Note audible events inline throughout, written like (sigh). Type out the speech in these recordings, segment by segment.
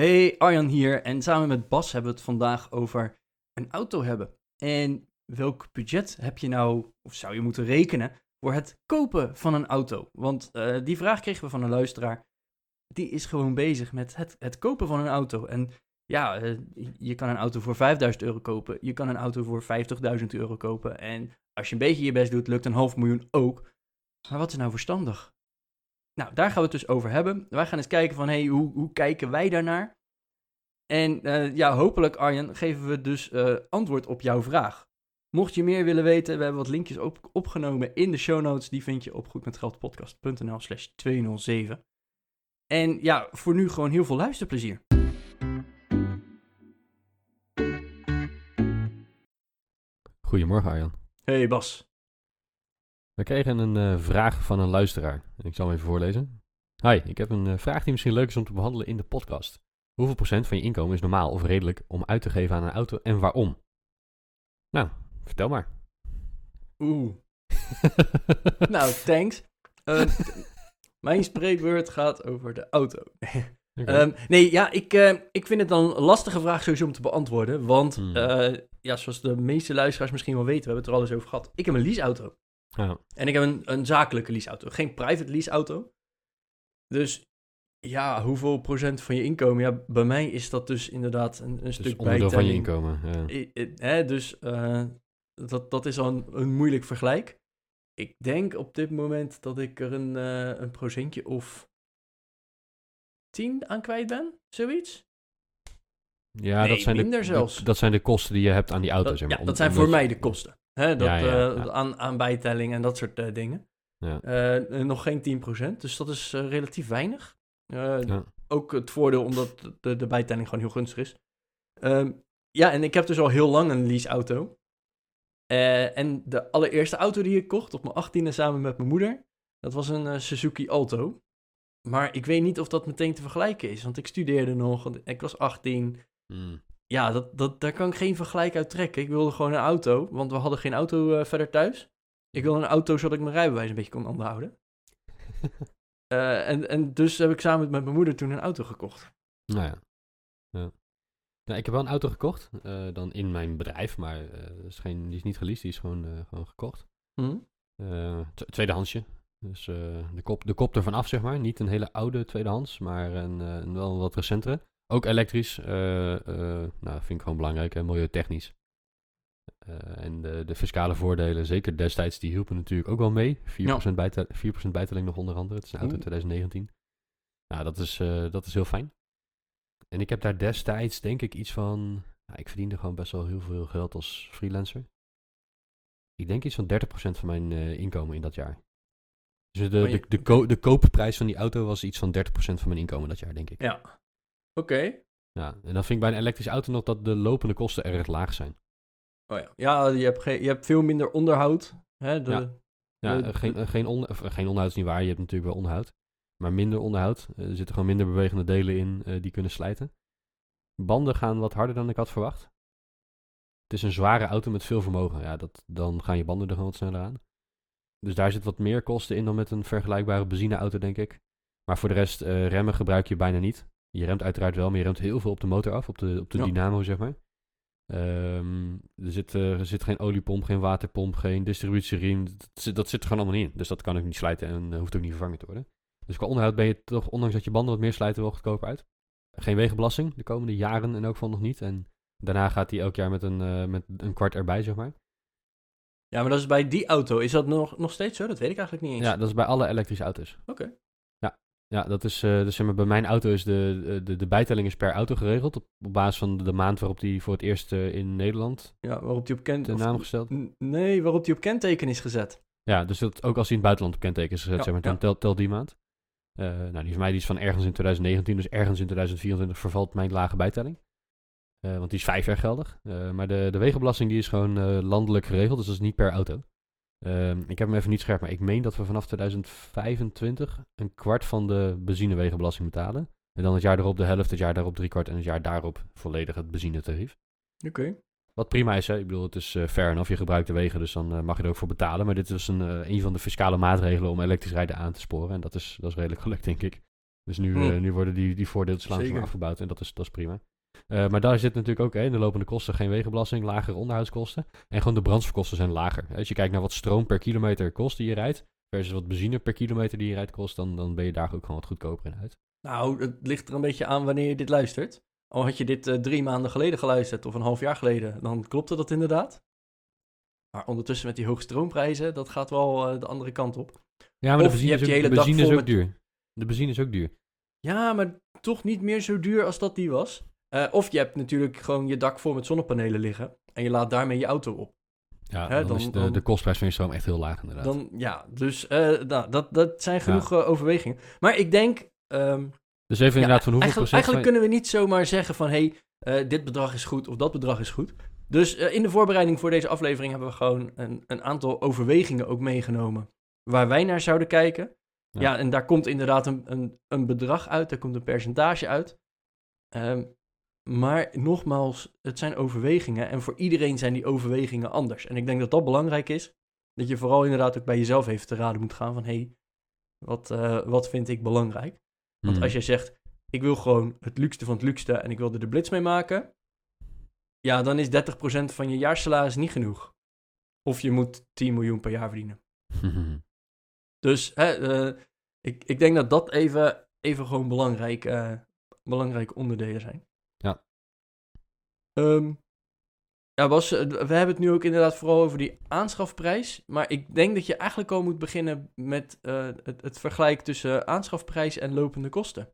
Hey, Arjan hier en samen met Bas hebben we het vandaag over een auto hebben. En welk budget heb je nou, of zou je moeten rekenen, voor het kopen van een auto? Want eh, die vraag kregen we van een luisteraar. Die is gewoon bezig met het, het kopen van een auto. En ja, eh, je kan een auto voor 5000 euro kopen. Je kan een auto voor 50.000 euro kopen. En als je een beetje je best doet, lukt een half miljoen ook. Maar wat is nou verstandig? Nou, daar gaan we het dus over hebben. Wij gaan eens kijken van, hey, hoe, hoe kijken wij daarnaar? En eh, ja, hopelijk, Arjen, geven we dus eh, antwoord op jouw vraag. Mocht je meer willen weten, we hebben wat linkjes op, opgenomen in de show notes. Die vind je op goedmetgeldpodcast.nl slash 207. En ja, voor nu gewoon heel veel luisterplezier. Goedemorgen Arjan. Hey Bas. We kregen een eh, vraag van een luisteraar. Ik zal hem even voorlezen. Hi, ik heb een vraag die misschien leuk is om te behandelen in de podcast. Hoeveel procent van je inkomen is normaal of redelijk om uit te geven aan een auto en waarom? Nou, vertel maar. Oeh. (laughs) nou, thanks. Ehm, (laughs) mijn spreekwoord gaat over de auto. (laughs) Ehm, nee, ja, ik, eh, ik vind het dan een lastige vraag sowieso om te beantwoorden. Want, Hmm. eh, ja, zoals de meeste luisteraars misschien wel weten, we hebben het er al eens over gehad. Ik heb een leaseauto. Ja, En ik heb een, een zakelijke leaseauto, geen private leaseauto. Dus ja, hoeveel procent van je inkomen? Ja, bij mij is dat dus inderdaad een, een dus stuk onderdeel van je bijtelling. inkomen. Ja. I- i- hè, dus eh, dat, dat is al een, een moeilijk vergelijk. Ik denk op dit moment dat ik er een, eh, een procentje of 10 aan kwijt ben, zoiets. Ja, Nee, dat zijn de, zelfs. Dat, dat zijn de kosten die je hebt aan die auto. Dat, zeg maar, ja, om- dat zijn voor mij de kosten. Hè, dat, Ja, ja, eh. Aan, aan bijtelling en dat soort dingen. Ja. Nog geen 10%, dus dat is relatief weinig. Eh, Ja. Ook het voordeel omdat de, de bijtelling gewoon heel gunstig is. Ehm, ja, en ik heb dus al heel lang een leaseauto. Eh en de allereerste auto die ik kocht op mijn 18e samen met mijn moeder, dat was een eh, Suzuki Alto. Maar ik weet niet of dat meteen te vergelijken is, want ik studeerde nog, want ik was 18. Hmm. Ja, dat, dat, daar kan ik geen vergelijk uit trekken. Ik wilde gewoon een auto, want we hadden geen auto verder thuis. Ik wilde een auto zodat ik mijn rijbewijs een beetje kon onderhouden. (laughs) Eh, en, en dus heb ik samen met mijn moeder toen een auto gekocht. Nou ja. ja. Nou, ik heb wel een auto gekocht, eh, dan in mijn bedrijf, maar eh, dat is geen, die is niet geleased, die is gewoon, gewoon gekocht. T- tweedehandsje. Dus de, kop, de kop ervan af, zeg maar. Niet een hele oude tweedehands, maar een, een wel een wat recentere. Ook elektrisch. nou, vind ik gewoon belangrijk, hè, milieutechnisch. Eh, en de, de fiscale voordelen, zeker destijds, die hielpen natuurlijk ook wel mee. 4%, bijtel, 4% bijtelling nog onder andere. Het is een auto Oeh. 2019. Nou, dat is, eh, dat is heel fijn. En ik heb daar destijds, denk ik, iets van... Nou, ik verdiende gewoon best wel heel veel geld als freelancer. Ik denk iets van 30% van mijn eh, inkomen in dat jaar. Dus de, de, de, ko- de koopprijs van die auto was iets van 30% van mijn inkomen dat jaar, denk ik. Ja. Oké. Ja, en dan vind ik bij een elektrische auto nog dat de lopende kosten erg laag zijn. Oh ja. Ja, je hebt, geen, je hebt veel minder onderhoud. Hè, de, Ja. Ja, de- eh, geen, eh, geen, onder, of, eh, geen onderhoud is niet waar. Je hebt natuurlijk wel onderhoud. Maar minder onderhoud. Er zitten gewoon minder bewegende delen in eh, die kunnen slijten. Banden gaan wat harder dan ik had verwacht. Het is een zware auto met veel vermogen. Ja, dat, dan gaan je banden er gewoon wat sneller aan. Dus daar zit wat meer kosten in dan met een vergelijkbare benzineauto, denk ik. Maar voor de rest, eh, remmen gebruik je bijna niet. Je remt uiteraard wel, maar je remt heel veel op de motor af, op de, op de Ja. dynamo, zeg maar. Ehm, er, zit, eh, er zit geen oliepomp, geen waterpomp, geen distributieriem. Dat, zit- dat zit er gewoon allemaal niet in. Dus dat kan ook niet slijten en eh, hoeft ook niet vervangen te worden. Dus qua onderhoud ben je toch, ondanks dat je banden wat meer slijten, wel goedkoper uit. Geen wegenbelasting, de komende jaren in elk geval nog niet. En daarna gaat die elk jaar met een, eh, met een kwart erbij, zeg maar. ja, maar dat is bij die auto. Is dat nog, nog steeds zo? Dat weet ik eigenlijk niet eens. Ja, dat is bij alle elektrische auto's. Oké. Ja, dat is, eh, dus zeg maar, bij mijn auto is de, de, de bijtelling is per auto geregeld. Op, op basis van de maand waarop die voor het eerst eh, in Nederland Ja, waarop die op kent... de of- naam gesteld. Nee, waarop die op kenteken is gezet. Ja, dus dat, ook als hij in het buitenland op kenteken is gezet, Ja, zeg maar, dan ja. telt, telt die maand. Eh, nou, die van mij die is van ergens in 2019, dus ergens in 2024 vervalt mijn lage bijtelling. Want die is vijf jaar geldig. Maar de, de wegenbelasting die is gewoon landelijk geregeld, dus dat is niet per auto. Ehm, ik heb hem even niet scherp, maar ik meen dat we vanaf 2025 een kwart van de benzinewegenbelasting betalen. En dan het jaar erop de helft, het jaar daarop drie kwart en het jaar daarop volledig het benzinetarief. Oké. Wat prima is, hè? ik bedoel, het is eh fair enough. Je gebruikt de wegen, dus dan eh, mag je er ook voor betalen. Maar dit is een, eh, een van de fiscale maatregelen om elektrisch rijden aan te sporen. En dat is, dat is redelijk gelukt, denk ik. Dus nu, eh, nu worden die, die voordeeltjes langzaam afgebouwd en dat is, dat is prima. Eh, maar daar zit natuurlijk ook hè, in de lopende kosten geen wegenbelasting, lagere onderhoudskosten. En gewoon de brandstofkosten zijn lager. Als je kijkt naar wat stroom per kilometer kost die je rijdt, versus wat benzine per kilometer die je rijdt kost, dan, dan ben je daar ook gewoon wat goedkoper in uit. Nou, het ligt er een beetje aan wanneer je dit luistert. Al had je dit eh, drie maanden geleden geluisterd of een half jaar geleden, dan klopte dat inderdaad. Maar ondertussen met die hoge stroomprijzen, dat gaat wel eh, de andere kant op. Ja, maar Of de benzine, is, ook, hele de benzine is ook met- duur. De benzine is ook duur. Ja, maar toch niet meer zo duur als dat die was. Eh, of je hebt natuurlijk gewoon je dak vol met zonnepanelen liggen en je laat daarmee je auto op. Ja, Hè, dan, dan- is de, dan- de kostprijs van je stroom echt heel laag inderdaad. Dan, ja, dus nou, dat, dat zijn genoeg eh, overwegingen. Maar ik denk, ehm, dus even ja, inderdaad van hoeveel eigenlijk, procent... eigenlijk kunnen we niet zomaar zeggen van, hé, hey, dit bedrag is goed of dat bedrag is goed. Dus in de voorbereiding voor deze aflevering hebben we gewoon een, een aantal overwegingen ook meegenomen waar wij naar zouden kijken. Ja. Ja, en daar komt inderdaad een, een, een bedrag uit, daar komt een percentage uit. Ehm, maar nogmaals, het zijn overwegingen en voor iedereen zijn die overwegingen anders. En ik denk dat dat belangrijk is, dat je vooral inderdaad ook bij jezelf even te raden moet gaan van, hé, hey, wat, eh, wat vind ik belangrijk? Want Hmm. als je zegt, ik wil gewoon het luukste van het luukste en ik wil er de blitz mee maken, ja, dan is 30% van je jaarsalaris niet genoeg. Of je moet 10 miljoen per jaar verdienen. (laughs) Dus hè, eh, ik, ik denk dat dat even, even gewoon belangrijk, eh, belangrijke onderdelen zijn. Ja. Ehm, ja, Bas, eh, we hebben het nu ook inderdaad vooral over die aanschafprijs. Maar ik denk dat je eigenlijk al moet beginnen met eh, het, het vergelijk tussen aanschafprijs en lopende kosten.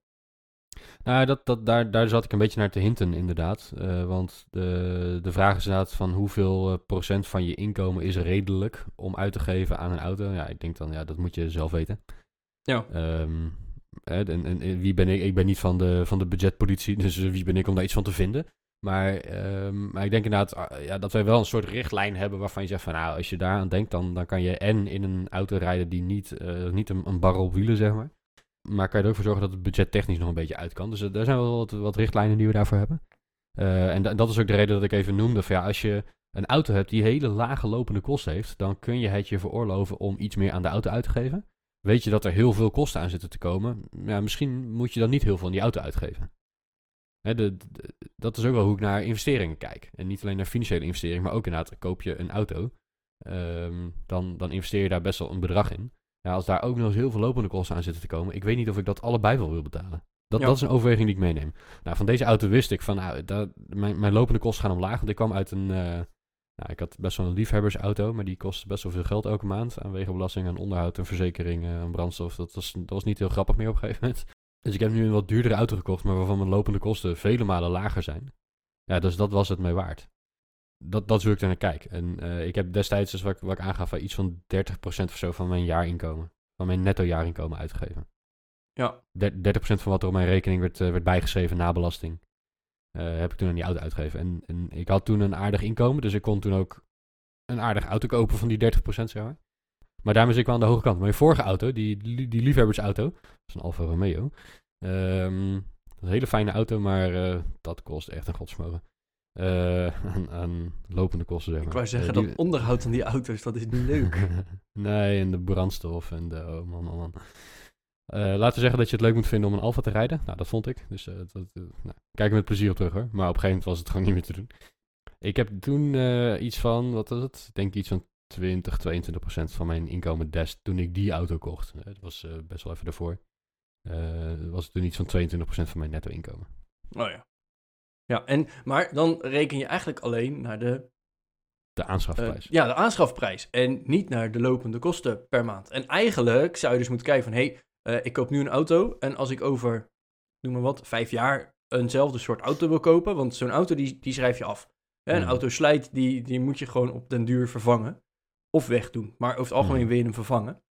Nou, dat, dat, daar, daar zat ik een beetje naar te hinten, inderdaad. Eh, want de, de vraag is inderdaad van hoeveel eh, procent van je inkomen is redelijk om uit te geven aan een auto. Ja, ik denk dan, ja, dat moet je zelf weten. Ja. Ehm, en, en, en wie ben ik? Ik ben niet van de, van de budgetpolitie, (laughs) dus wie ben ik om daar iets van te vinden? Maar, ehm, maar ik denk inderdaad ah, ja, dat wij wel een soort richtlijn hebben waarvan je zegt nou, als je daar aan denkt, dan, dan kan je en in een auto rijden die niet, eh, niet een, een bar op wielen, zeg maar. Maar kan je er ook voor zorgen dat het budget technisch nog een beetje uit kan. Dus eh, daar zijn wel wat, richtlijnen die we daarvoor hebben. Eh, en da- dat is ook de reden dat ik even noemde van ja, als je een auto hebt die hele lage lopende kosten heeft, dan kun je het je veroorloven om iets meer aan de auto uit te geven. Weet je dat er heel veel kosten aan zitten te komen, ja, misschien moet je dan niet heel veel aan die auto uitgeven. Hè, de, de- dat is ook wel hoe ik naar investeringen kijk. En niet alleen naar financiële investeringen, maar ook inderdaad, koop je een auto, ehm, dan, dan investeer je daar best wel een bedrag in. Ja, als daar ook nog eens heel veel lopende kosten aan zitten te komen, ik weet niet of ik dat allebei wel wil betalen. Dat, Ja. dat is een overweging die ik meeneem. Nou, van deze auto wist ik van, nou, dat, mijn, mijn lopende kosten gaan omlaag. Want ik kwam uit een, eh, nou, ik had best wel een liefhebbersauto, maar die kostte best wel veel geld elke maand. Aan wegenbelasting, aan onderhoud, en verzekering, aan brandstof. Dat was, dat was niet heel grappig meer op een gegeven moment. (laughs) Dus ik heb nu een wat duurdere auto gekocht, maar waarvan mijn lopende kosten vele malen lager zijn. Ja, dus dat was het mij waard. Dat, dat is hoe ik er naar kijk. En eh, ik heb destijds, dus wat, ik- wat ik aangaf, iets van 30% of zo van mijn jaarinkomen, van mijn netto jaarinkomen uitgegeven. Ja. Der- 30% van wat er op mijn rekening werd, eh, werd bijgeschreven na belasting, eh, heb ik toen aan die auto uitgegeven. En, en ik had toen een aardig inkomen, dus ik kon toen ook een aardig auto kopen van die 30%, zeg maar. Maar daarmee zit ik wel aan de hoge kant. Mijn vorige auto, die, die, liefhebbersauto, dat is een Alfa Romeo. Ehm, dat is een hele fijne auto, maar eh, dat kost echt een godsmogen. Eh, aan, aan lopende kosten, zeg maar. Ik wou zeggen, die- dat onderhoud aan die auto's, dat is niet leuk. (laughs) nee, en de brandstof en de... Oh man, man, man. Eh, laten we zeggen dat je het leuk moet vinden om een Alfa te rijden. Nou, dat vond ik. Dus eh, dat, eh, nou, kijk er met plezier op terug hoor. Maar op een gegeven moment was het gewoon niet meer te doen. Ik heb toen iets van, wat was het? Ik denk iets van 20, 22 procent van mijn inkomen des toen ik die auto kocht. Dat was best wel even daarvoor. Eh was het toen iets van 22 procent van mijn netto inkomen. Oh ja. Ja, en, maar dan reken je eigenlijk alleen naar de, De aanschafprijs. ja, de aanschafprijs en niet naar de lopende kosten per maand. En eigenlijk zou je dus moeten kijken van, hé, hey, eh, ik koop nu een auto en als ik over, noem maar wat, vijf jaar eenzelfde soort auto wil kopen, want zo'n auto die, die schrijf je af. Hè, Een Mhm. auto slijt, die, die moet je gewoon op den duur vervangen of wegdoen. Maar over het algemeen Mhm. wil je hem vervangen.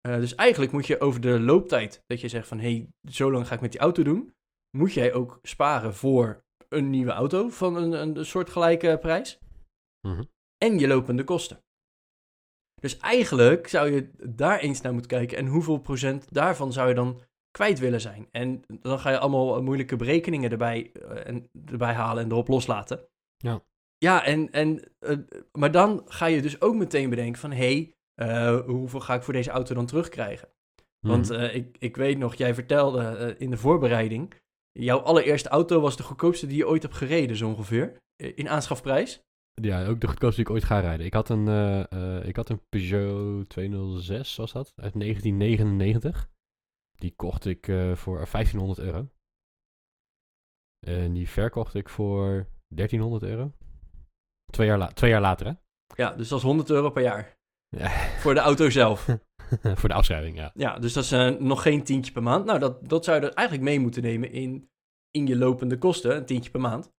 Eh, dus eigenlijk moet je over de looptijd, dat je zegt van, hé, hey, zo lang ga ik met die auto doen, moet jij ook sparen voor een nieuwe auto van een, een soortgelijke prijs. Mhm. En je lopende kosten. Dus eigenlijk zou je daar eens naar moeten kijken. En hoeveel procent daarvan zou je dan kwijt willen zijn? En dan ga je allemaal moeilijke berekeningen erbij, eh, en, erbij halen en erop loslaten. Ja. Ja, en, en, eh, maar dan ga je dus ook meteen bedenken van... hé, hey, eh, hoeveel ga ik voor deze auto dan terugkrijgen? Want Mhm. eh, ik, ik weet nog, jij vertelde in de voorbereiding... jouw allereerste auto was de goedkoopste die je ooit hebt gereden, zo ongeveer. In aanschafprijs. Ja, ook de goedkoopste die ik ooit ga rijden. Ik had een, eh, eh, ik had een Peugeot 206, was dat, uit 1999. Die kocht ik eh, voor 1500 euro. En die verkocht ik voor 1300 euro. Twee jaar, la- twee jaar later, hè? Ja, dus dat is 100 euro per jaar. Ja. (laughs) Voor de auto zelf. (laughs) voor de afschrijving, ja. Ja, dus dat is nog geen tientje per maand. Nou, dat, dat zou je er eigenlijk mee moeten nemen in, in je lopende kosten, een tientje per maand.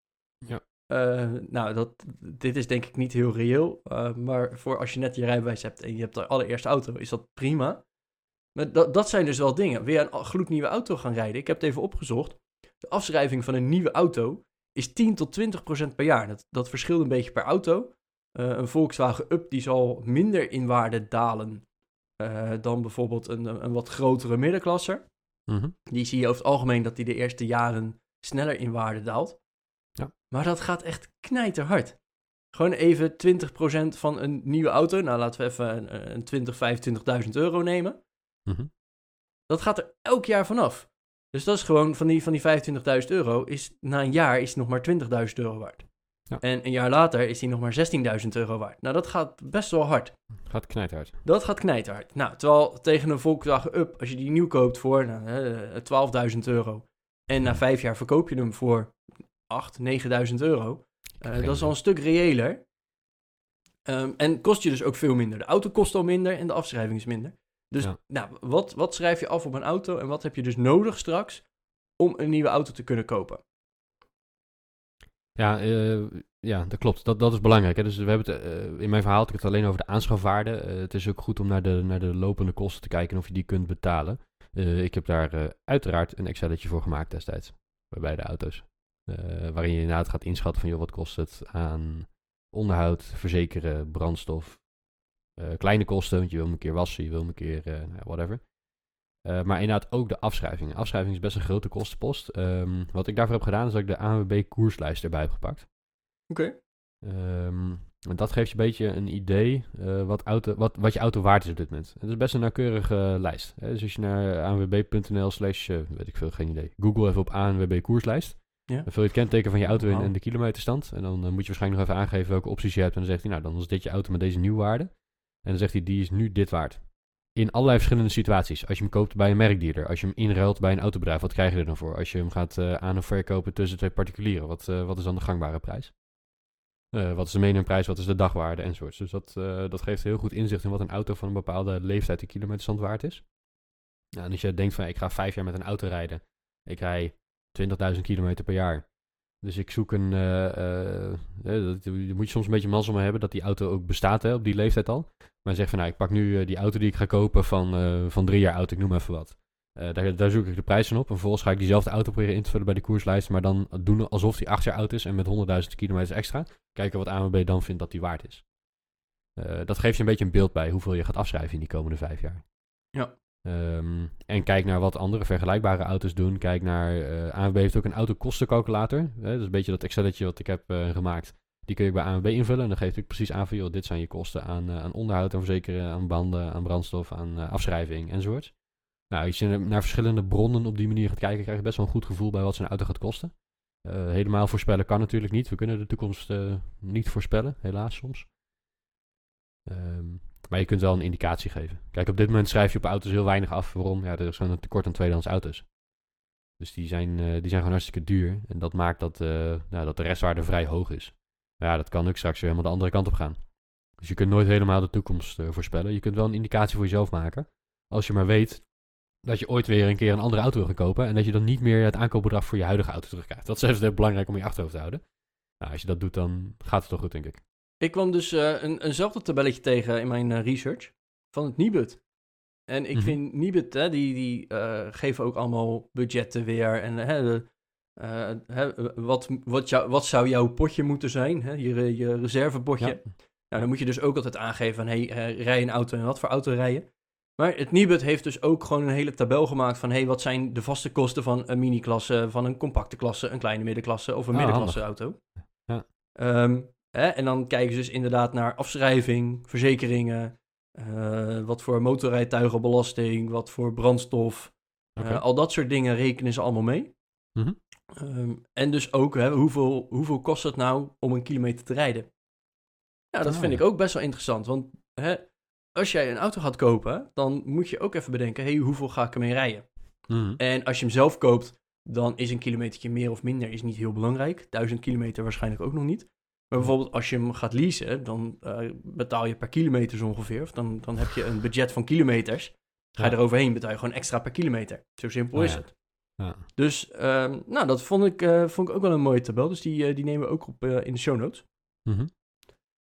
Ja. Eh, nou, dat, dit is denk ik niet heel reëel. eh, maar voor als je net je rijbewijs hebt en je hebt de allereerste auto, is dat prima. Maar dat, dat zijn dus wel dingen. Je een gloednieuwe auto gaan rijden? Ik heb het even opgezocht. De afschrijving van een nieuwe auto is 10 tot 20 procent per jaar. Dat, dat verschilt een beetje per auto. Eh, een Volkswagen Up die zal minder in waarde dalen dan bijvoorbeeld een, een wat grotere middenklasser. Mhm. Die zie je over het algemeen dat die de eerste jaren sneller in waarde daalt. Ja. Maar dat gaat echt knijterhard. Gewoon even 20% van een nieuwe auto. Nou, laten we even een, een 20, 25.000 euro nemen. Mhm. Dat gaat er elk jaar vanaf. Dus dat is gewoon van die, van die 25.000 euro. Is, na een jaar is die nog maar 20.000 euro waard. Ja. En een jaar later is die nog maar 16.000 euro waard. Nou, dat gaat best wel hard. Gaat knijthard. Dat gaat knijterhard. Nou, terwijl tegen een Volkswagen Up, als je die nieuw koopt voor nou, eh, 12.000 euro. En na vijf jaar verkoop je hem voor 8.000, 9.000 euro. eh, dat is al een stuk reëler. Ehm, en kost je dus ook veel minder. De auto kost al minder en de afschrijving is minder. Dus Ja. nou, wat, wat schrijf je af op een auto en wat heb je dus nodig straks om een nieuwe auto te kunnen kopen? Ja, eh, ja, dat klopt. Dat, dat is belangrijk. Hè? Dus we hebben het, eh, in mijn verhaal had ik het alleen over de aanschafwaarde. Het is ook goed om naar de, naar de lopende kosten te kijken of je die kunt betalen. Ik heb daar uiteraard een Excelletje voor gemaakt destijds. Bij beide auto's. Eh, waarin je inderdaad gaat inschatten van joh, wat kost het aan onderhoud, verzekeren, brandstof. eh, kleine kosten, want je wil hem een keer wassen, je wil hem een keer eh, nou, whatever. Maar inderdaad ook de afschrijving. Afschrijving is best een grote kostenpost. Ehm, wat ik daarvoor heb gedaan is dat ik de ANWB koerslijst erbij heb gepakt. Oké. Ehm, en dat geeft je een beetje een idee wat, auto, wat, wat je auto waard is op dit moment. Het is best een nauwkeurige lijst. Hè? Dus als je naar anwb.nl slash, weet ik veel, geen idee. Google even op ANWB koerslijst. Ja. Dan vul je het kenteken van je auto in en de kilometerstand. En dan eh, moet je waarschijnlijk nog even aangeven welke opties je hebt. En dan zegt hij, nou dan is dit je auto met deze nieuwwaarde. En dan zegt hij, die is nu dit waard. In allerlei verschillende situaties. Als je hem koopt bij een merkdealer. Als je hem inruilt bij een autobedrijf, wat krijg je er dan voor? Als je hem gaat eh, aan of verkopen tussen twee particulieren, wat, eh, wat is dan de gangbare prijs? Wat is de meeneemprijs, wat is de dagwaarde enzovoorts. Dus dat, dat geeft heel goed inzicht in wat een auto van een bepaalde leeftijd en kilometerstand waard is. Nou, en als je denkt van ik ga vijf jaar met een auto rijden. Ik rij 20.000 kilometer per jaar. Dus ik zoek een... eh, dat- moet je soms een beetje mazzel mee hebben dat die auto ook bestaat hè, op die leeftijd al. Maar zeg van nou ik pak nu die auto die ik ga kopen van, van drie jaar oud, ik noem even wat. Daar, daar zoek ik de prijs van op. En vervolgens ga ik diezelfde auto proberen in te vullen bij de koerslijst. Maar dan doen alsof die acht jaar oud is en met 100.000 kilometer extra. Kijken wat ANWB dan vindt dat die waard is. Dat geeft je een beetje een beeld bij hoeveel je gaat afschrijven in die komende vijf jaar. Ja. Ehm, en kijk naar wat andere vergelijkbare auto's doen. Kijk naar, eh ANWB heeft ook een autokostencalculator. Hè, dat is een beetje dat Excelletje wat ik heb eh, gemaakt. Die kun je bij ANWB invullen. En dan geeft ik precies aan van, joh, dit zijn je kosten aan, eh, aan onderhoud, aan verzekeren, aan banden, aan brandstof, aan afschrijving enzovoort. Nou, als je naar verschillende bronnen op die manier gaat kijken, krijg je best wel een goed gevoel bij wat zo'n auto gaat kosten. Helemaal voorspellen kan natuurlijk niet. We kunnen de toekomst niet voorspellen, helaas soms. Ehm, maar je kunt wel een indicatie geven. Kijk, op dit moment schrijf je op auto's heel weinig af. Waarom? Ja, er is gewoon een tekort aan tweedehands auto's. Dus die zijn, eh, die zijn gewoon hartstikke duur. En dat maakt dat, eh, nou, dat de restwaarde vrij hoog is. Maar ja, dat kan ook straks weer helemaal de andere kant op gaan. Dus je kunt nooit helemaal de toekomst eh, voorspellen. Je kunt wel een indicatie voor jezelf maken. Als je maar weet dat je ooit weer een keer een andere auto wil gaan kopen. En dat je dan niet meer het aankoopbedrag voor je huidige auto terugkrijgt. Dat is even belangrijk om je achterhoofd te houden. Nou, als je dat doet, dan gaat het toch goed, denk ik. Ik kwam dus eh, een, eenzelfde tabelletje tegen in mijn eh, research van het Nibud. En ik Mhm. vind Nibud, hè, die, die eh, geven ook allemaal budgetten weer. En hè, de- hè, wat, wat, jou, wat zou jouw potje moeten zijn? Hè? Je, je reservepotje. Ja. Nou, dan moet je dus ook altijd aangeven van, hey, rij een auto en wat voor auto rij je? Maar het Nibud heeft dus ook gewoon een hele tabel gemaakt van, hey, wat zijn de vaste kosten van een mini-klasse, van een compacte klasse, een kleine middenklasse of een Ah, middenklasse auto? Ja. Ehm, hè, en dan kijken ze dus inderdaad naar afschrijving, verzekeringen, eh, wat voor motorrijtuigenbelasting, wat voor brandstof, eh, al dat soort dingen rekenen ze allemaal mee. Mhm. Ehm, en dus ook, hè, hoeveel, hoeveel kost het nou om een kilometer te rijden? Ja, dat Ah, vind ik ook best wel interessant. Want hè, als jij een auto gaat kopen, dan moet je ook even bedenken, hey, hoeveel ga ik ermee rijden? Mhm. En als je hem zelf koopt, dan is een kilometertje meer of minder is niet heel belangrijk. Duizend kilometer waarschijnlijk ook nog niet. Maar bijvoorbeeld als je hem gaat leasen, dan eh, betaal je per kilometer zo ongeveer. Of dan, dan heb je een budget van kilometers. Ga je Ja. eroverheen, betaal je gewoon extra per kilometer. Zo simpel is ja. het. Ja. Dus ehm, nou, dat vond ik, eh, vond ik ook wel een mooie tabel. Dus die, eh, die nemen we ook op in de show notes. Mhm.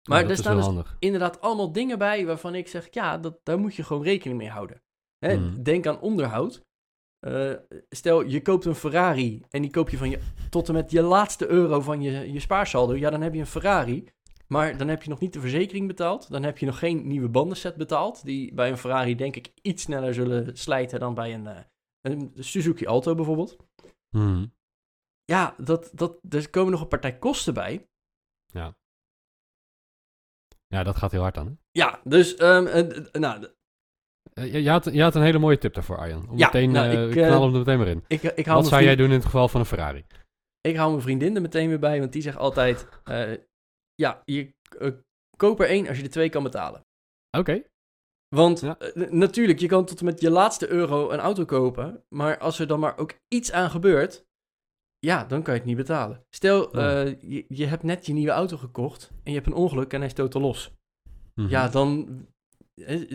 Maar er staan dus handig. inderdaad allemaal dingen bij waarvan ik zeg, ja, dat, daar moet je gewoon rekening mee houden. Hè, Mhm. Denk aan onderhoud. Eh, stel, je koopt een Ferrari en die koop je van je, tot en met je laatste euro van je, je spaarsaldo. Ja, dan heb je een Ferrari. Maar dan heb je nog niet de verzekering betaald. Dan heb je nog geen nieuwe bandenset betaald. Die bij een Ferrari denk ik iets sneller zullen slijten dan bij een, eh, een Suzuki Alto bijvoorbeeld. Mhm. Ja, dat, dat, er komen nog een partij kosten bij. Ja, dat gaat heel hard dan. Hè? Ja, dus ehm, eh, nou, je, je had, je had een hele mooie tip daarvoor, Arjan. Om Ja, meteen, nou, eh, ik, knal eh, hem er meteen maar in. ik, ik hou Wat zou jij doen in het geval van een Ferrari? Ik hou mijn vriendin er meteen weer bij, want die zegt altijd: eh, Ja, je eh, koop er één als je er twee kan betalen. Oké. Want Ja. eh, natuurlijk, je kan tot en met je laatste euro een auto kopen, maar als er dan maar ook iets aan gebeurt, ja, dan kan je het niet betalen. Stel, Ja. eh, je, je hebt net je nieuwe auto gekocht en je hebt een ongeluk en hij is totaal los. Mhm. Ja, dan, eh,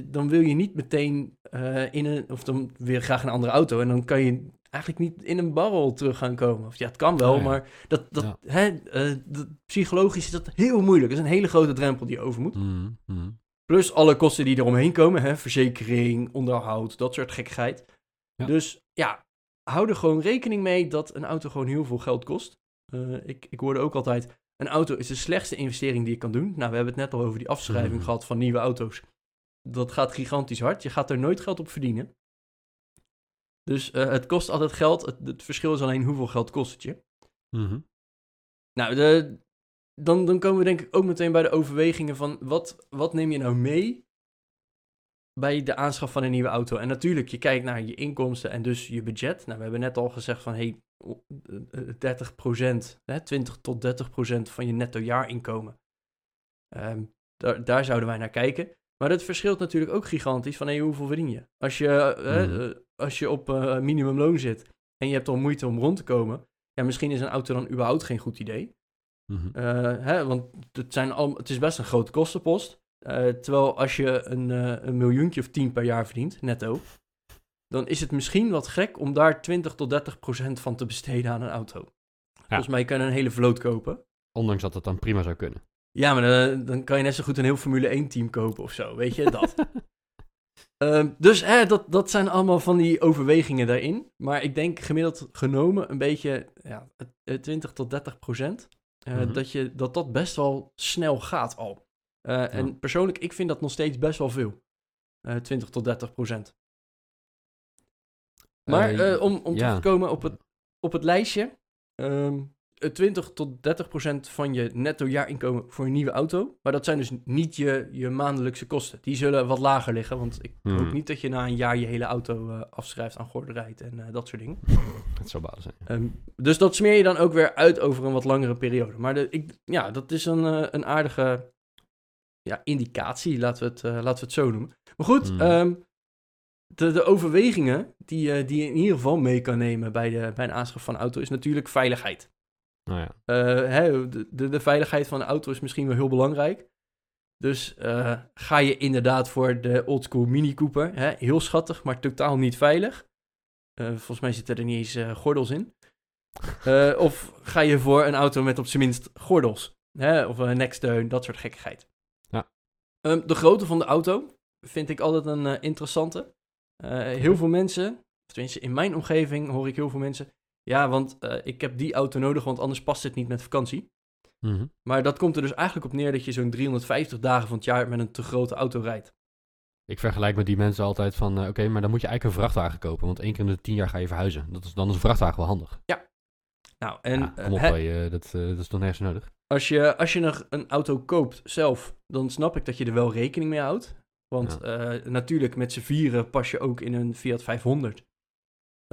dan wil je niet meteen eh, in een, of dan wil je graag een andere auto en dan kan je eigenlijk niet in een barrel terug gaan komen. Of ja, het kan wel, Oh ja. maar dat, dat, Ja. hè, eh, dat, psychologisch is dat heel moeilijk. Dat is een hele grote drempel die je over moet. Mhm, mhm. Plus alle kosten die eromheen komen, hè, verzekering, onderhoud, dat soort gekkigheid. Ja. Dus ja, hou er gewoon rekening mee dat een auto gewoon heel veel geld kost. Eh, ik, ik hoorde ook altijd, een auto is de slechtste investering die je kan doen. Nou, we hebben het net al over die afschrijving Mhm. gehad van nieuwe auto's. Dat gaat gigantisch hard. Je gaat er nooit geld op verdienen. Dus eh, het kost altijd geld. Het, het verschil is alleen hoeveel geld kost het je. Mhm. Nou, de, dan, dan komen we denk ik ook meteen bij de overwegingen van wat, wat neem je nou mee bij de aanschaf van een nieuwe auto? En natuurlijk, je kijkt naar je inkomsten en dus je budget. Nou, we hebben net al gezegd van hey, o- eh, eh, 30%, hè, 20 tot 30% van je netto jaarinkomen. Ehm, daar, daar zouden wij naar kijken. Maar dat verschilt natuurlijk ook gigantisch van hey, hoeveel verdien je? Als je, eh, Mhm. eh, als je op eh, minimumloon zit en je hebt al moeite om rond te komen, ja, misschien is een auto dan überhaupt geen goed idee. Mhm. Hè, want het, zijn al, het is best een grote kostenpost. Terwijl als je een, een miljoentje of tien per jaar verdient, netto, dan is het misschien wat gek om daar 20 tot 30 procent van te besteden aan een auto. Volgens mij kan je een hele vloot kopen. Ondanks dat het dan prima zou kunnen. Ja, maar dan, dan kan je net zo goed een heel Formule 1 team kopen of zo, weet je, dat. (laughs) Ehm, dus hè, dat, dat zijn allemaal van die overwegingen daarin. Maar ik denk gemiddeld genomen een beetje ja, eh, 20 tot 30 procent. eh, Mhm. dat, je, dat dat best wel snel gaat al. Eh, En persoonlijk, ik vind dat nog steeds best wel veel. Eh 20 tot 30 procent. Maar Eh, eh, om, om ja. terug te komen op het, op het lijstje. ehm, eh, 20 tot 30 procent van je netto jaarinkomen voor een nieuwe auto. Maar dat zijn dus niet je, je maandelijkse kosten. Die zullen wat lager liggen. Want ik Hmm. hoop niet dat je na een jaar je hele auto eh, afschrijft aan gorderheid en eh, dat soort dingen. (laughs) Het zou balen zijn. Ehm, dus dat smeer je dan ook weer uit over een wat langere periode. Maar de, ik, ja, dat is een, eh, een aardige ja, indicatie, laten we, het, eh, laten we het zo noemen. Maar goed, Hmm. ehm, de, de overwegingen die, eh, die je in ieder geval mee kan nemen bij, de, bij een aanschaf van een auto is natuurlijk veiligheid. Nou ja. Eh, hè, de, de, de veiligheid van de auto is misschien wel heel belangrijk. Dus eh, ga je inderdaad voor de oldschool Mini Cooper. Hè? Heel schattig, maar totaal niet veilig. Eh, volgens mij zitten er niet eens gordels in. Of ga je voor een auto met op zijn minst gordels. Hè? Of een neksteun, dat soort gekkigheid. Ja. Ehm, de grootte van de auto vind ik altijd een interessante. Heel veel mensen, tenminste in mijn omgeving hoor ik heel veel mensen... Ja, want eh, ik heb die auto nodig, want anders past het niet met vakantie. Mhm. Maar dat komt er dus eigenlijk op neer dat je zo'n 350 dagen van het jaar met een te grote auto rijdt. Ik vergelijk met die mensen altijd van, eh, oké, maar dan moet je eigenlijk een vrachtwagen kopen. Want één keer in de tien jaar ga je verhuizen. Dat is, dan is een vrachtwagen wel handig. Nou, en ja, eh, kom op, hè, dat, dat is toch nergens nodig? als, je, als je nog een auto koopt zelf, dan snap ik dat je er wel rekening mee houdt. Want natuurlijk, met z'n vieren pas je ook in een Fiat 500.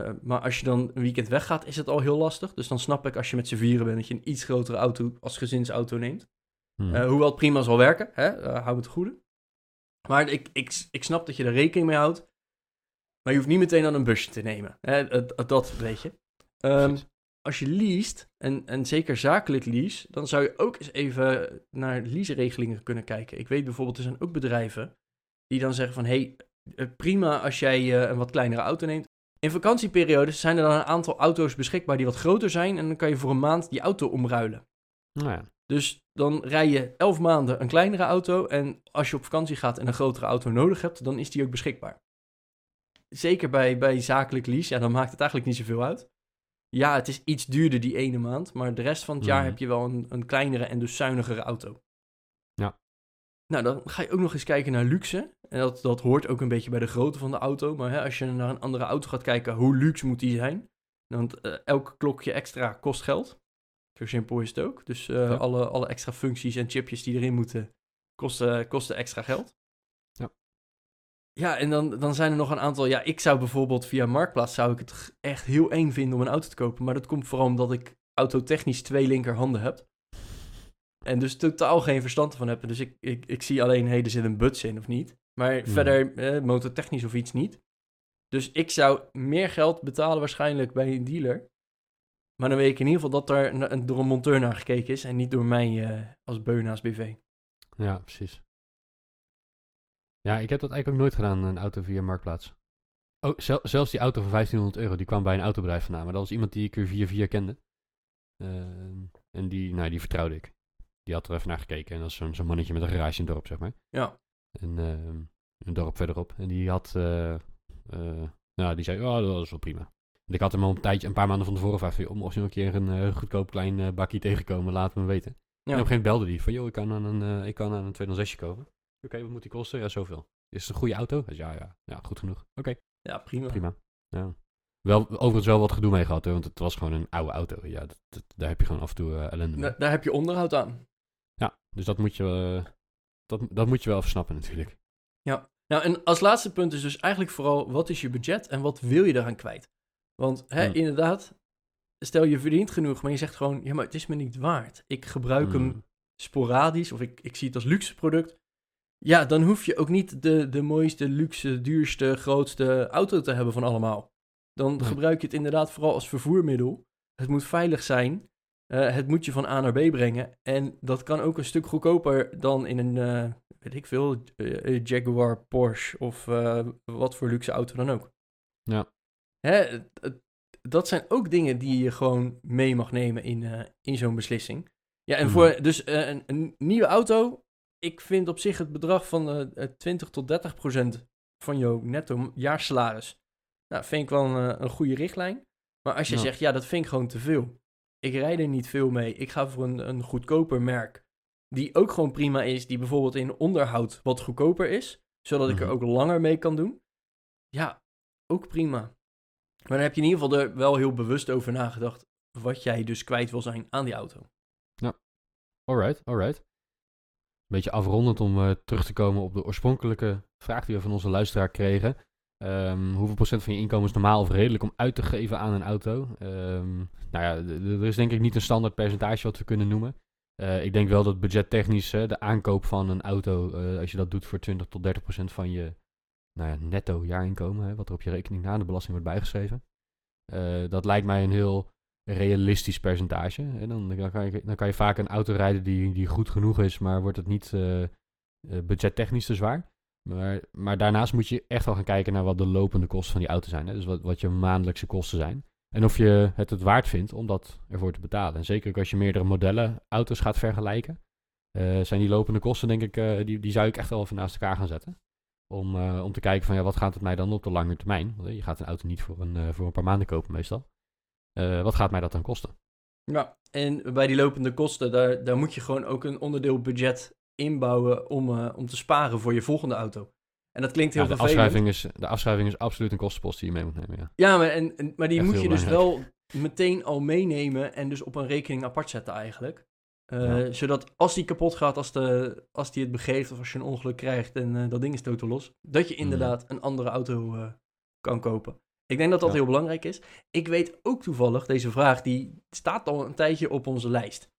Eh, maar als je dan een weekend weggaat, is het al heel lastig. Dus dan snap ik als je met z'n vieren bent, dat je een iets grotere auto als gezinsauto neemt. Mhm. Eh, hoewel het prima zal werken, hè? eh, hou het goede. Maar ik, ik, ik snap dat je er rekening mee houdt. Maar je hoeft niet meteen aan een busje te nemen. Hè? Dat, weet je. Ehm, als je leest, en, en zeker zakelijk lease, dan zou je ook eens even naar leaseregelingen kunnen kijken. Ik weet bijvoorbeeld, er zijn ook bedrijven die dan zeggen van... hey, prima als jij een wat kleinere auto neemt. In vakantieperiodes zijn er dan een aantal auto's beschikbaar die wat groter zijn... en dan kan je voor een maand die auto omruilen. Nou ja, Dus dan rij je elf maanden een kleinere auto. En als je op vakantie gaat en een grotere auto nodig hebt, dan is die ook beschikbaar. Zeker bij, bij zakelijk lease, ja, dan maakt het eigenlijk niet zoveel uit. Ja, het is iets duurder die ene maand, maar de rest van het jaar Mhm. heb je wel een, een kleinere en dus zuinigere auto. Nou, dan ga je ook nog eens kijken naar luxe. En dat, dat hoort ook een beetje bij de grootte van de auto. Maar hè, als je naar een andere auto gaat kijken, hoe luxe moet die zijn? Want eh, elk klokje extra kost geld. Zo simpel is het ook. Dus eh, Ja. alle, alle extra functies en chipjes die erin moeten, kosten, kosten extra geld. Ja. Ja, en dan, dan zijn er nog een aantal... Ja, ik zou bijvoorbeeld via Marktplaats... zou ik het echt heel eng vinden om een auto te kopen. Maar dat komt vooral omdat ik autotechnisch twee linkerhanden heb. En dus totaal geen verstand ervan heb. Dus ik, ik, ik zie alleen, hé, er zit een buts in of niet. Maar Hmm. verder, eh, motortechnisch of iets niet. Dus ik zou meer geld betalen waarschijnlijk bij een dealer. Maar dan weet ik in ieder geval dat er door een monteur naar gekeken is. En niet door mij eh, als Beuna's BV. ja, precies. Ja, ik heb dat eigenlijk ook nooit gedaan, een auto via Marktplaats. Oh, zel- zelfs die auto van 1500 euro, die kwam bij een autobedrijf vandaan. Maar dat was iemand die ik er via via kende. Ehm, en die, nou, die vertrouwde ik. Die had er even naar gekeken. En dat is zo'n zo'n mannetje met een garage in het dorp, zeg maar. Ja. En ehm, een dorp verderop. En die had, eh, eh, nou, die zei, oh, dat is wel prima. En ik had hem al een tijdje, een paar maanden van tevoren gevraagd, om als je nog een keer een eh, goedkoop klein bakje tegenkomen, laat me weten. En op een gegeven moment belde die van, joh, ik kan aan een, ik kan aan een 206 kopen. Oké, wat moet die kosten? Ja, zoveel. Is het een goede auto? Ja, ja, ja, goed genoeg. Oké, Ja, prima. prima. Ja. Wel, overigens wel wat gedoe mee gehad, hoor, want het was gewoon een oude auto. Ja, dat, dat- daar heb je gewoon af en toe eh, ellende mee. Da- daar heb je onderhoud aan. Ja, dus dat moet je, eh, dat, dat moet je wel even snappen natuurlijk. Nou, en als laatste punt is dus eigenlijk vooral... wat is je budget en wat wil je daaraan kwijt? Want hè, Hmm. inderdaad, stel je verdient genoeg... maar je zegt gewoon, ja, maar het is me niet waard. Ik gebruik hem Mm. sporadisch of ik, ik zie het als luxe product. Ja, dan hoef je ook niet de, de mooiste, luxe, duurste, grootste auto te hebben van allemaal. Dan gebruik je het inderdaad vooral als vervoermiddel. Het moet veilig zijn. Eh, het moet je van A naar B brengen. En dat kan ook een stuk goedkoper dan in een, eh, weet ik veel, eh, Jaguar, Porsche of wat voor luxe auto dan ook. Ja. Hè, dat zijn ook dingen die je gewoon mee mag nemen in, in zo'n beslissing. Ja, en Mhm. voor dus een, een nieuwe auto, ik vind op zich het bedrag van eh, eh, 20 tot 30 procent van jouw netto jaarsalaris, nou, vind ik wel een, een goede richtlijn. Maar als je Ja. zegt, ja, dat vind ik gewoon te veel. Ik rijd er niet veel mee. Ik ga voor een, een goedkoper merk, die ook gewoon prima is, die bijvoorbeeld in onderhoud wat goedkoper is, zodat ik er Mhm. ook langer mee kan doen. Ja, ook prima. Maar dan heb je in ieder geval er wel heel bewust over nagedacht wat jij dus kwijt wil zijn aan die auto. Alright, alright. Beetje afrondend om eh, terug te komen op de oorspronkelijke vraag die we van onze luisteraar kregen. Ehm, hoeveel procent van je inkomen is normaal of redelijk om uit te geven aan een auto? Ehm, nou ja, er is denk ik niet een standaard percentage wat we kunnen noemen. Eh, ik denk wel dat budgettechnisch de aankoop van een auto, eh, als je dat doet voor 20 tot 30 procent van je nou ja, netto jaarinkomen, hè, wat er op je rekening na de belasting wordt bijgeschreven. eh, dat lijkt mij een heel realistisch percentage. En dan, dan, kan je, dan kan je vaak een auto rijden die, die goed genoeg is, maar wordt het niet budgettechnisch te zwaar. Maar, maar daarnaast moet je echt wel gaan kijken naar wat de lopende kosten van die auto zijn. Hè? Dus wat, wat je maandelijkse kosten zijn. En of je het het waard vindt om dat ervoor te betalen. En zeker ook als je meerdere modellen auto's gaat vergelijken. eh, zijn die lopende kosten, denk ik, eh, die, die zou ik echt wel even naast elkaar gaan zetten. Om, eh, om te kijken van ja, wat gaat het mij dan op de lange termijn? Want je gaat een auto niet voor een, voor een paar maanden kopen meestal. wat gaat mij dat dan kosten? Ja, en bij die lopende kosten, daar, daar moet je gewoon ook een onderdeel budget inbouwen om, eh, om te sparen voor je volgende auto. En dat klinkt heel Ja, de, vervelend. afschrijving is, de afschrijving is absoluut een kostenpost die je mee moet nemen, ja. Ja, maar, en, en- maar die Echt moet je dus wel meteen al meenemen en dus op een rekening apart zetten eigenlijk. Eh, Ja. Zodat als die kapot gaat, als, de, als die het begeeft of als je een ongeluk krijgt en eh, dat ding is totaal los, dat je inderdaad een andere auto kan kopen. Ik denk dat dat Ja. heel belangrijk is. Ik weet ook toevallig, deze vraag, die staat al een tijdje op onze lijst.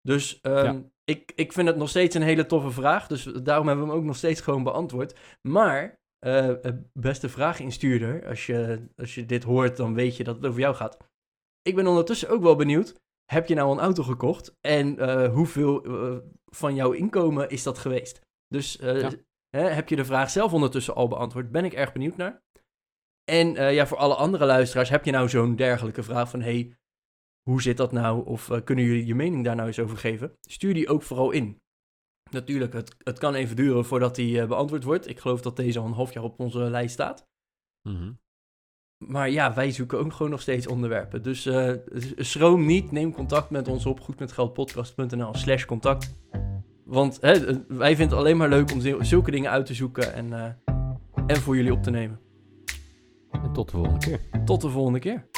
Dus ehm. Ik, ik vind het nog steeds een hele toffe vraag. Dus daarom hebben we hem ook nog steeds gewoon beantwoord. Maar, eh, beste vraaginstuurder, als je, als je dit hoort, dan weet je dat het over jou gaat. Ik ben ondertussen ook wel benieuwd. Heb je nou een auto gekocht? En eh, hoeveel van jouw inkomen is dat geweest? Dus Ja. hè, heb je de vraag zelf ondertussen al beantwoord? Ben ik erg benieuwd naar. En ja, voor alle andere luisteraars, heb je nou zo'n dergelijke vraag van... Hey, hoe zit dat nou? Of eh, kunnen jullie je mening daar nou eens over geven? Stuur die ook vooral in. Natuurlijk, het, het kan even duren voordat die eh, beantwoord wordt. Ik geloof dat deze al een half jaar op onze lijst staat. Mhm. Maar ja, wij zoeken ook gewoon nog steeds onderwerpen. Dus eh, schroom niet, neem contact met ons op goedmetgeldpodcast.nl slash contact. Want hè, wij vinden het alleen maar leuk om zul- zulke dingen uit te zoeken en, en voor jullie op te nemen. En tot de volgende keer. Tot de volgende keer.